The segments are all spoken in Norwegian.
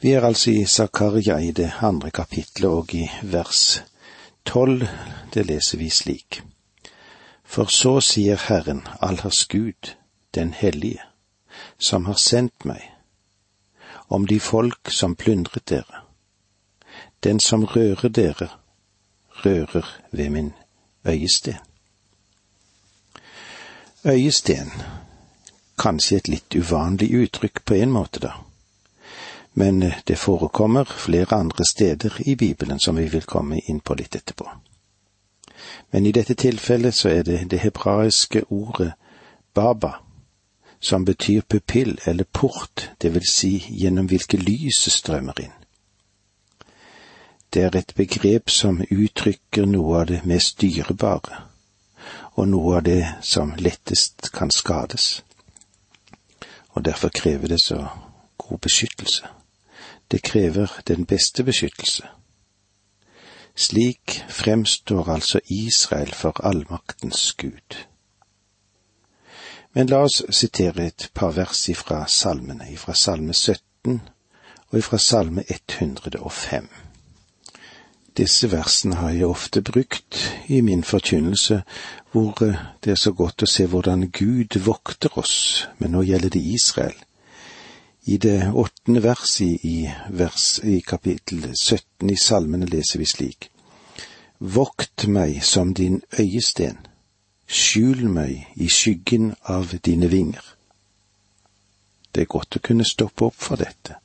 Vi er altså i Zakaria i det andre kapitlet og i vers tolv, det leser vi slik. For så sier Herren, allers Gud, den hellige, som har sendt meg, om de folk som plyndret dere. Den som rører dere, rører ved min øyesten. Øyesten, kanskje et litt uvanlig uttrykk på en måte, da men eh, det forekommer flere andre steder i Bibelen som vi vil komme inn på litt etterpå. Men i dette tilfellet så er det det hebraiske ordet baba, som betyr pupill eller port, det vil si gjennom hvilke lyset strømmer inn. Det er et begrep som uttrykker noe av det mest dyrebare, og noe av det som lettest kan skades, og derfor krever det så god beskyttelse. Det krever den beste beskyttelse. Slik fremstår altså Israel for allmaktens Gud. Men la oss sitere et par vers ifra salmene, ifra salme 17 og ifra salme 105. Disse versene har jeg ofte brukt i min forkynnelse, hvor det er så godt å se hvordan Gud vokter oss, men nå gjelder det Israel i det åttende verset i, vers, i kapittel 17 i salmene leser vi slik. Vokt meg som din øyesten, skjul meg i skyggen av dine vinger. Det er godt å kunne stoppe opp for dette,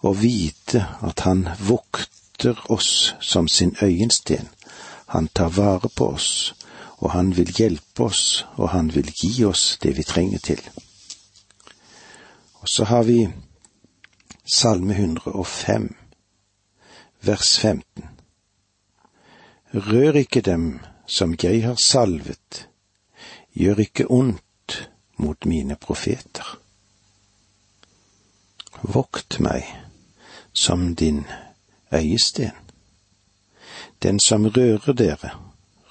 og vite at Han vokter oss som sin øyensten. Han tar vare på oss, og han vil hjelpe oss, og han vil gi oss det vi trenger til. Og så har vi Salme 105, vers 15. Rør ikke dem som jeg har salvet, gjør ikke ondt mot mine profeter. Vokt meg som din øyesten. Den som rører dere,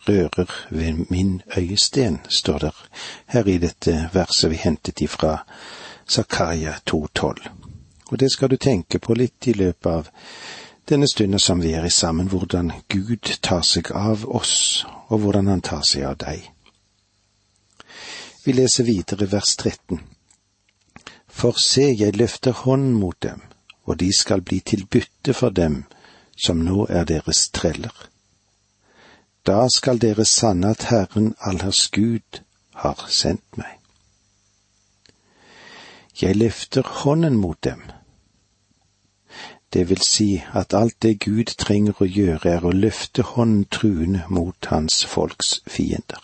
rører ved min øyesten, står der her i dette verset vi hentet ifra Zakaria 2,12. Og det skal du tenke på litt i løpet av denne stunden som vi er i sammen, hvordan Gud tar seg av oss, og hvordan han tar seg av deg. Vi leser videre vers 13. For se, jeg løfter hånden mot dem, og de skal bli til bytte for dem som nå er deres treller. Da skal dere sanne at Herren allers Gud har sendt meg. Jeg løfter hånden mot dem. Det vil si at alt det Gud trenger å gjøre, er å løfte hånden truende mot hans folks fiender.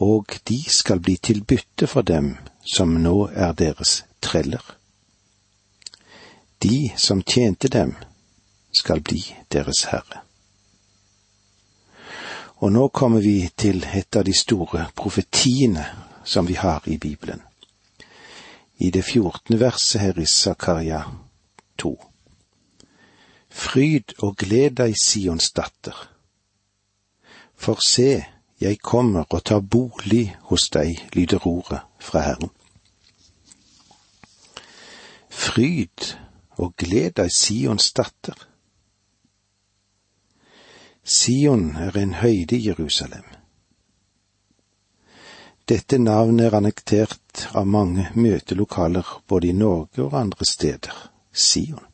Og de skal bli til bytte for dem som nå er deres treller. De som tjente dem, skal bli deres herre. Og nå kommer vi til et av de store profetiene som vi har i Bibelen i det fjortende verset her i Zakaria to. Fryd og gled deg, Sions datter. For se, jeg kommer og tar bolig hos deg, lyder ordet fra Herren. Fryd og gled deg, Sions datter. Sion er en høyde i Jerusalem. Dette navnet er annektert av mange møtelokaler både i Norge og andre steder. Sion.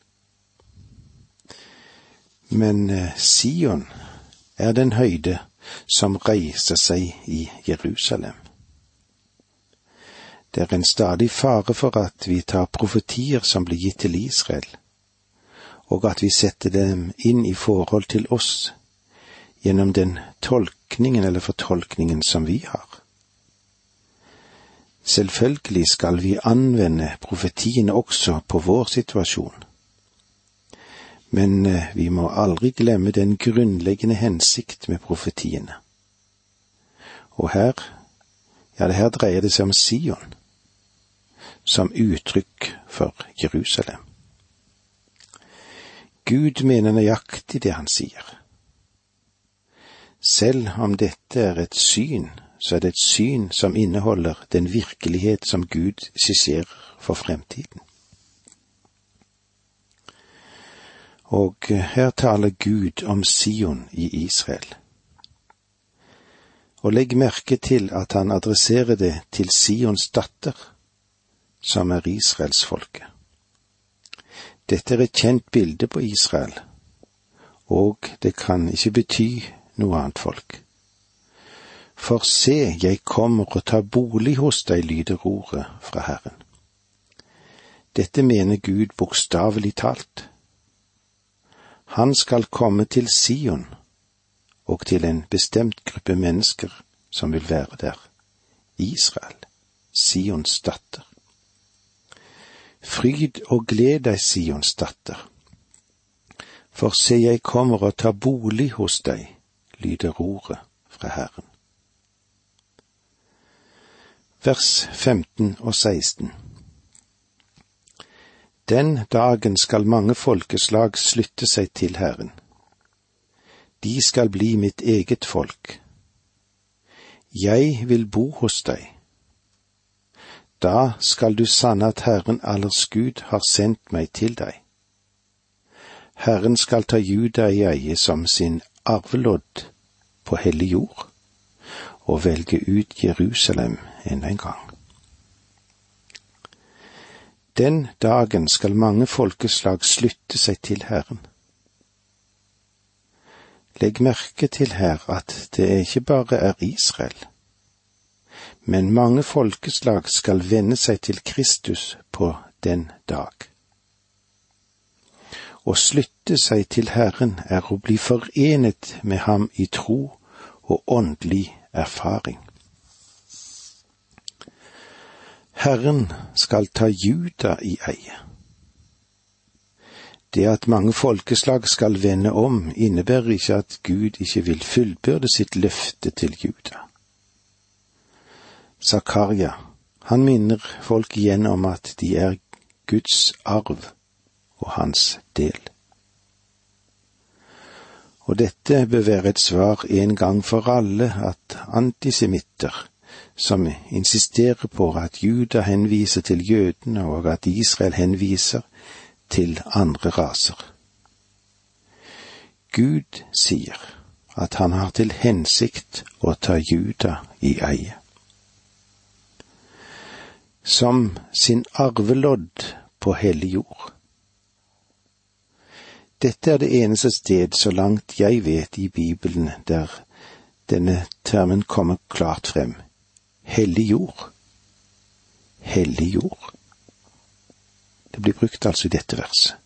Men eh, Sion er den høyde som reiser seg i Jerusalem. Det er en stadig fare for at vi tar profetier som blir gitt til Israel, og at vi setter dem inn i forhold til oss gjennom den tolkningen eller fortolkningen som vi har. Selvfølgelig skal vi anvende profetiene også på vår situasjon. Men eh, vi må aldri glemme den grunnleggende hensikt med profetiene. Og her, ja, det her dreier det seg om Sion, som uttrykk for Jerusalem. Gud mener nøyaktig det han sier. Selv om dette er et syn så er det et syn som inneholder den virkelighet som Gud skisserer for fremtiden. Og her taler Gud om Sion i Israel. Og legg merke til at han adresserer det til Sions datter, som er israelsfolket. Dette er et kjent bilde på Israel, og det kan ikke bety noe annet folk. For se, jeg kommer og tar bolig hos deg, lyder ordet fra Herren. Dette mener Gud bokstavelig talt. Han skal komme til Sion og til en bestemt gruppe mennesker som vil være der. Israel, Sions datter. Fryd og gled deg, Sions datter. For se, jeg kommer og tar bolig hos deg, lyder ordet fra Herren. Vers 15 og 16 Den dagen skal mange folkeslag slutte seg til Herren de skal bli mitt eget folk. Jeg vil bo hos deg. Da skal du sanne at Herren allers Gud har sendt meg til deg. Herren skal ta Juda i eie som sin arvelodd på hellig jord, og velge ut Jerusalem enda en gang. Den dagen skal mange folkeslag slutte seg til Herren. Legg merke til her at det ikke bare er Israel, men mange folkeslag skal vende seg til Kristus på den dag. Å slutte seg til Herren er å bli forenet med ham i tro og åndelig erfaring. Herren skal ta Juda i eie. Det at mange folkeslag skal vende om, innebærer ikke at Gud ikke vil fullbyrde sitt løfte til Juda. Zakaria, han minner folk igjen om at de er Guds arv og hans del. Og dette bør være et svar en gang for alle at antisemitter, som insisterer på at Juda henviser til jødene og at Israel henviser til andre raser. Gud sier at han har til hensikt å ta Juda i eie. Som sin arvelodd på hellig jord. Dette er det eneste sted, så langt jeg vet i Bibelen, der denne termen kommer klart frem. Hellig jord. Hellig jord. Det blir brukt altså i dette verset.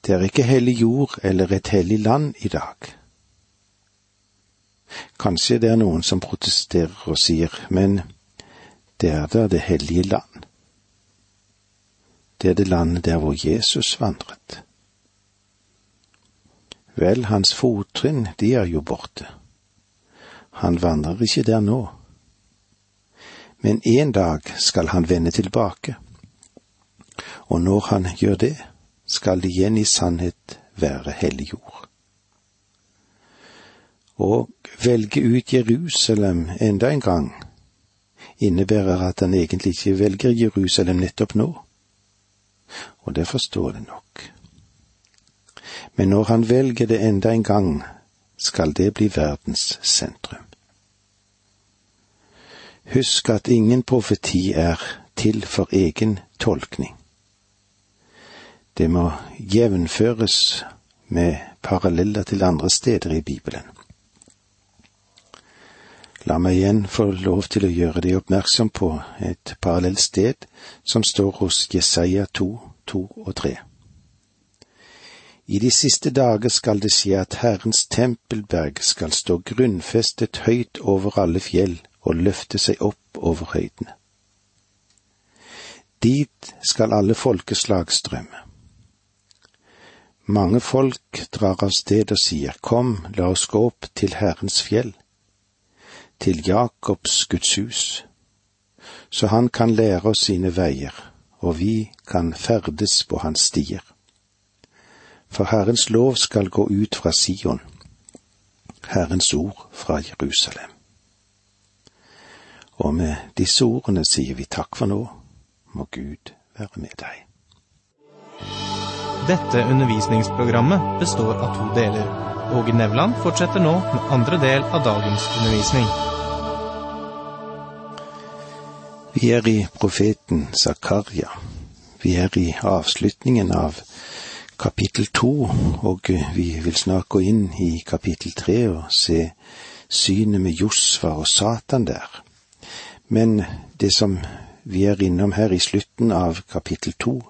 Det er ikke hellig jord eller et hellig land i dag. Kanskje det er noen som protesterer og sier, men det er da det hellige land. Det er det landet der hvor Jesus vandret. Vel, hans fottrinn, de er jo borte. Han vandrer ikke der nå. Men en dag skal han vende tilbake og når han gjør det, skal det igjen i sannhet være hellig jord. Å velge ut Jerusalem enda en gang innebærer at han egentlig ikke velger Jerusalem nettopp nå, og det forstår det nok. Men når han velger det enda en gang, skal det bli verdens sentrum. Husk at ingen profeti er til for egen tolkning. Det må jevnføres med paralleller til andre steder i Bibelen. La meg igjen få lov til å gjøre deg oppmerksom på et parallelt sted som står hos Jesaja 2, 2 og 3. I de siste dager skal det skje at Herrens tempelberg skal stå grunnfestet høyt over alle fjell og løfte seg opp over høydene. Dit skal alle folkeslag strømme. Mange folk drar av sted og sier, Kom, la oss gå opp til Herrens fjell, til Jakobs Guds hus, så han kan lære oss sine veier, og vi kan ferdes på hans stier. For Herrens lov skal gå ut fra Sion, Herrens ord fra Jerusalem. Og med disse ordene sier vi takk for nå, må Gud være med deg. Dette undervisningsprogrammet består av to deler. Åge Nevland fortsetter nå med andre del av dagens undervisning. Vi er i profeten Zakaria. Vi er i avslutningen av kapittel to, og vi vil snart gå inn i kapittel tre og se synet med Josva og Satan der. Men det som vi er innom her i slutten av kapittel to,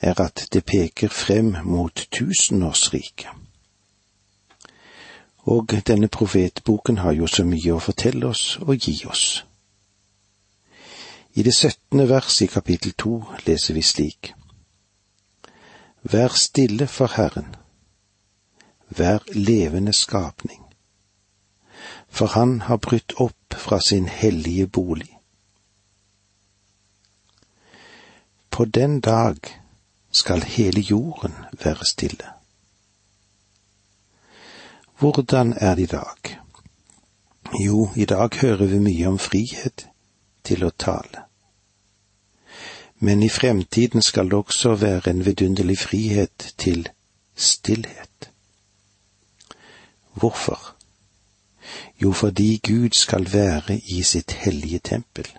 er at det peker frem mot tusenårsriket. Og denne profetboken har jo så mye å fortelle oss og gi oss. I det syttende vers i kapittel to leser vi slik. Vær stille for Herren, vær levende skapning, for Han har brutt opp fra sin hellige bolig. På den dag skal hele jorden være stille. Hvordan er det i dag? Jo, i dag hører vi mye om frihet til å tale. Men i fremtiden skal det også være en vidunderlig frihet til stillhet. Hvorfor? Jo, fordi Gud skal være i sitt hellige tempel.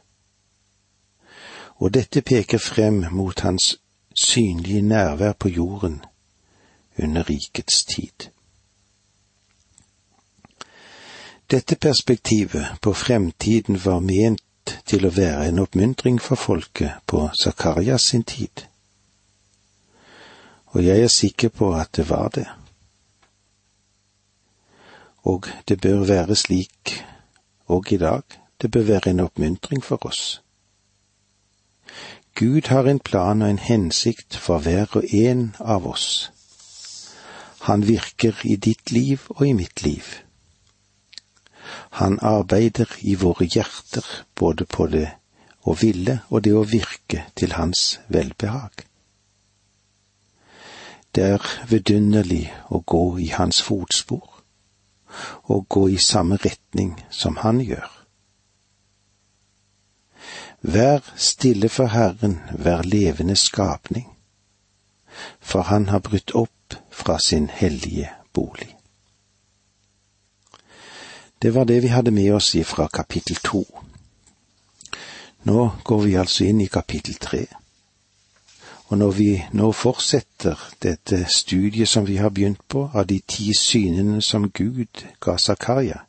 Og dette peker frem mot hans synlige nærvær på jorden under rikets tid. Dette perspektivet på fremtiden var ment til å være en oppmuntring for folket på Zakarias sin tid. Og jeg er sikker på at det var det. Og det bør være slik og i dag. Det bør være en oppmuntring for oss. Gud har en plan og en hensikt for hver og en av oss. Han virker i ditt liv og i mitt liv. Han arbeider i våre hjerter både på det å ville og det å virke til hans velbehag. Det er vidunderlig å gå i hans fotspor, og gå i samme retning som han gjør. Vær stille for Herren, vær levende skapning, for Han har brutt opp fra sin hellige bolig. Det var det vi hadde med oss ifra kapittel to. Nå går vi altså inn i kapittel tre. Og når vi nå fortsetter dette studiet som vi har begynt på, av de ti synene som Gud ga Zakaria,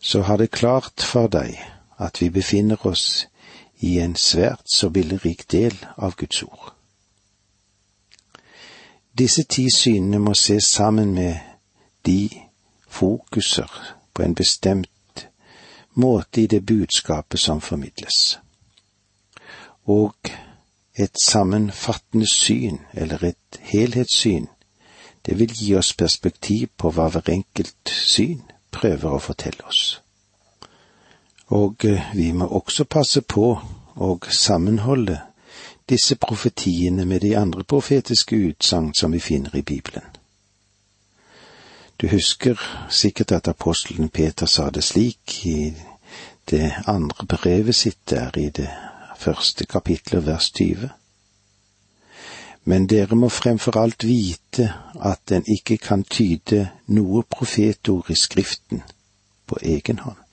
så har det klart for deg at vi befinner oss i en svært så billedrik del av Guds ord. Disse ti synene må ses sammen med de fokuser på en bestemt måte i det budskapet som formidles. Og et sammenfattende syn, eller et helhetssyn, det vil gi oss perspektiv på hva hver enkelt syn prøver å fortelle oss. Og eh, vi må også passe på å sammenholde disse profetiene med de andre profetiske utsagn som vi finner i Bibelen. Du husker sikkert at apostelen Peter sa det slik i det andre brevet sitt der i det første kapitlet, vers 20. Men dere må fremfor alt vite at en ikke kan tyde noe profetord i Skriften på egen hånd.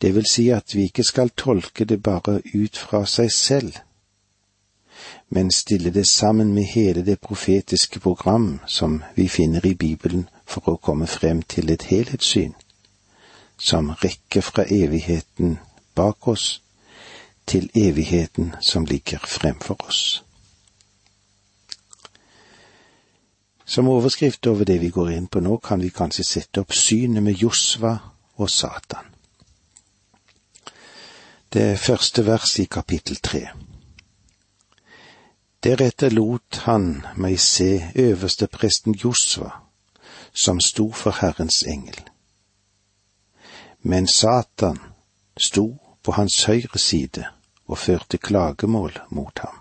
Det vil si at vi ikke skal tolke det bare ut fra seg selv, men stille det sammen med hele det profetiske program som vi finner i Bibelen for å komme frem til et helhetssyn, som rekker fra evigheten bak oss til evigheten som ligger fremfor oss. Som overskrift over det vi går inn på nå, kan vi kanskje sette opp synet med Josva og Satan det første verset i kapittel tre. Deretter lot han meg se øverstepresten Josva, som sto for Herrens engel. Men Satan sto på hans høyre side og førte klagemål mot ham.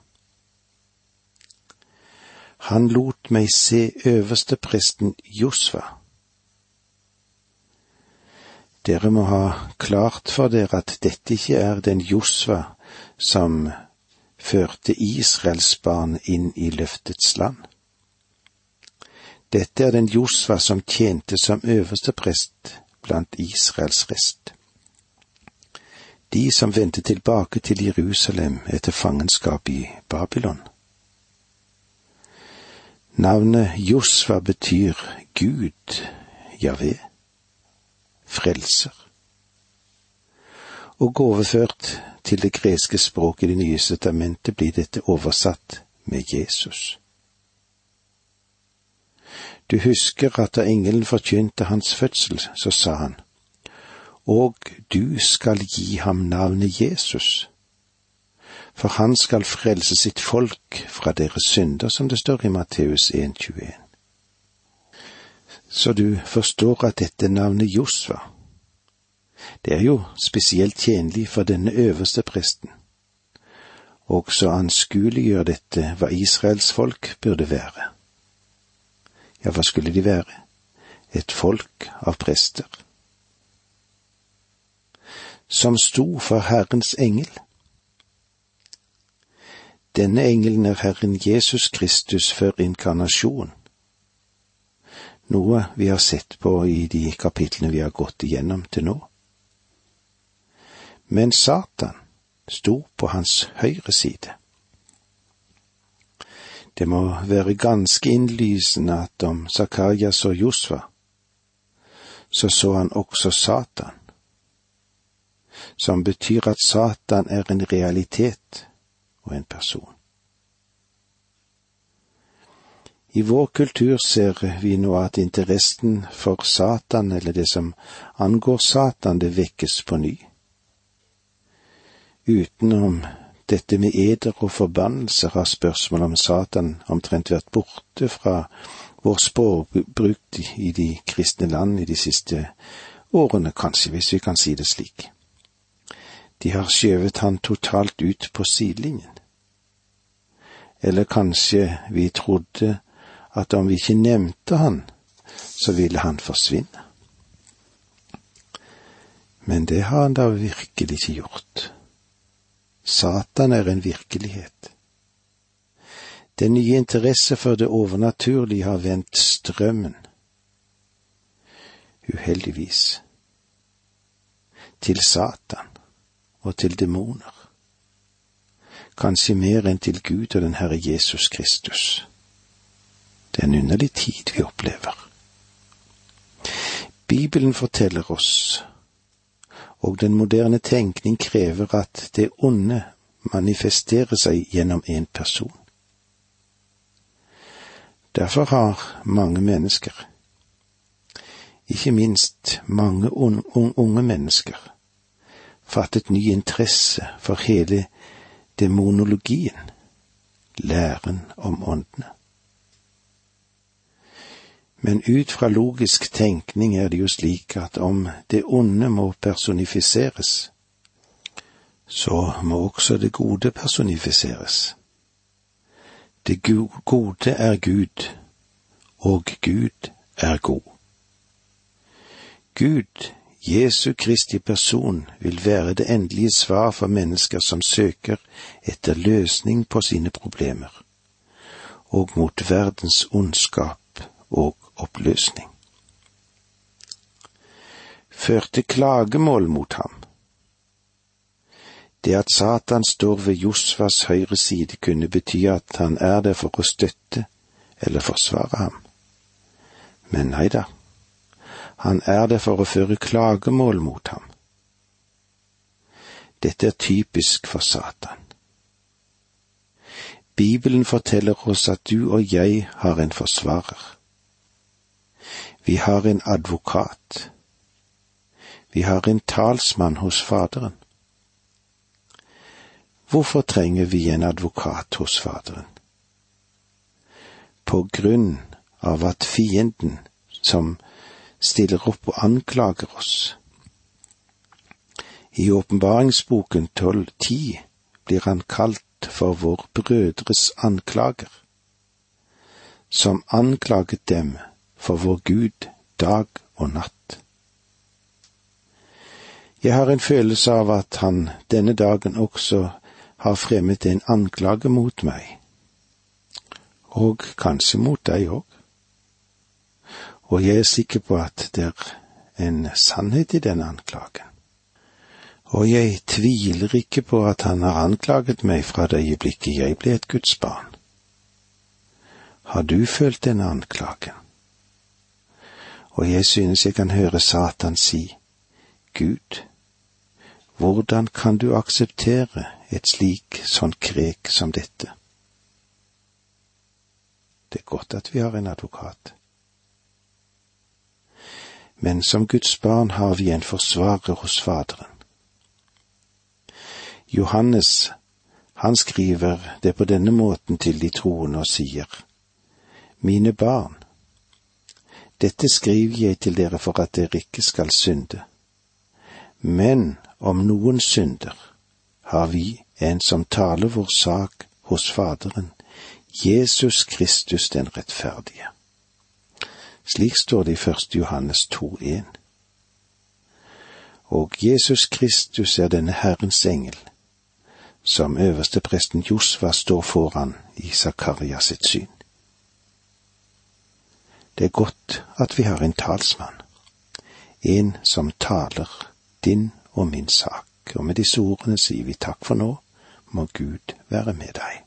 Han lot meg se øverstepresten Josva, dere må ha klart for dere at dette ikke er den Josva som førte Israels barn inn i løftets land. Dette er den Josva som tjente som øverste prest blant Israels rest. De som vendte tilbake til Jerusalem etter fangenskap i Babylon. Navnet Josva betyr Gud, Javé, frelser. Og overført til det greske språket i Det nye testamentet blir dette oversatt med Jesus. Du husker at da engelen forkynte hans fødsel, så sa han, Og du skal gi ham navnet Jesus, for han skal frelse sitt folk fra deres synder, som det står i Matteus 1,21. Så du forstår at dette navnet Josva, det er jo spesielt tjenlig for denne øverste presten. Også anskueliggjør dette hva Israels folk burde være. Ja, hva skulle de være? Et folk av prester. Som sto for Herrens engel. Denne engelen er Herren Jesus Kristus før inkarnasjon, noe vi har sett på i de kapitlene vi har gått igjennom til nå. Men Satan sto på hans høyre side. Det må være ganske innlysende at om Zakaria så Josfa, så så han også Satan, som betyr at Satan er en realitet og en person. I vår kultur ser vi nå at interessen for Satan, eller det som angår Satan, det vekkes på ny. Utenom dette med eder og forbannelser har spørsmålet om Satan omtrent vært borte fra vår språkbruk i de kristne land i de siste årene, kanskje, hvis vi kan si det slik. De har skjøvet han totalt ut på sidelinjen. Eller kanskje vi trodde at om vi ikke nevnte han, så ville han forsvinne. Men det har han da virkelig ikke gjort. Satan er en virkelighet. Den nye interesse for det overnaturlige har vendt strømmen. Uheldigvis. Til Satan og til demoner. Kanskje mer enn til Gud og den Herre Jesus Kristus. Det er en underlig tid vi opplever. Bibelen forteller oss og den moderne tenkning krever at det onde manifesterer seg gjennom en person. Derfor har mange mennesker, ikke minst mange unge mennesker, fattet ny interesse for hele demonologien, læren om åndene. Men ut fra logisk tenkning er det jo slik at om det onde må personifiseres, så må også det gode personifiseres. Det gode er Gud, og Gud er god. Gud, Jesu Kristi person, vil være det endelige svar for mennesker som søker etter løsning på sine problemer, og mot verdens ondskap og oppløsning. Førte klagemål mot ham. Det at Satan står ved Josvas høyre side kunne bety at han er der for å støtte eller forsvare ham. Men nei da, han er der for å føre klagemål mot ham. Dette er typisk for Satan. Bibelen forteller oss at du og jeg har en forsvarer. Vi har en advokat. Vi har en talsmann hos Faderen. Hvorfor trenger vi en advokat hos Faderen? På grunn av at fienden som stiller opp og anklager oss. I åpenbaringsboken 12.10 blir han kalt for vår brødres anklager, som anklaget dem for vår Gud dag og natt. Jeg har en følelse av at han denne dagen også har fremmet en anklage mot meg, og kanskje mot deg òg. Og jeg er sikker på at det er en sannhet i denne anklagen. Og jeg tviler ikke på at han har anklaget meg fra det øyeblikket jeg ble et Guds barn. Har du følt denne anklagen? Og jeg synes jeg kan høre Satan si, Gud, hvordan kan du akseptere et slik sånn krek som dette? Det er godt at vi har en advokat. Men som Guds barn har vi en forsvarer hos Faderen. Johannes, han skriver det på denne måten til de troende og sier, mine barn, dette skriver jeg til dere for at dere ikke skal synde. Men om noen synder, har vi en som taler vår sak hos Faderen, Jesus Kristus den rettferdige. Slik står det i første Johannes 2,1. Og Jesus Kristus er denne Herrens engel, som øverstepresten Josva står foran i Zakaria sitt syn. Det er godt at vi har en talsmann, en som taler din og min sak, og med disse ordene sier vi takk for nå, må Gud være med deg.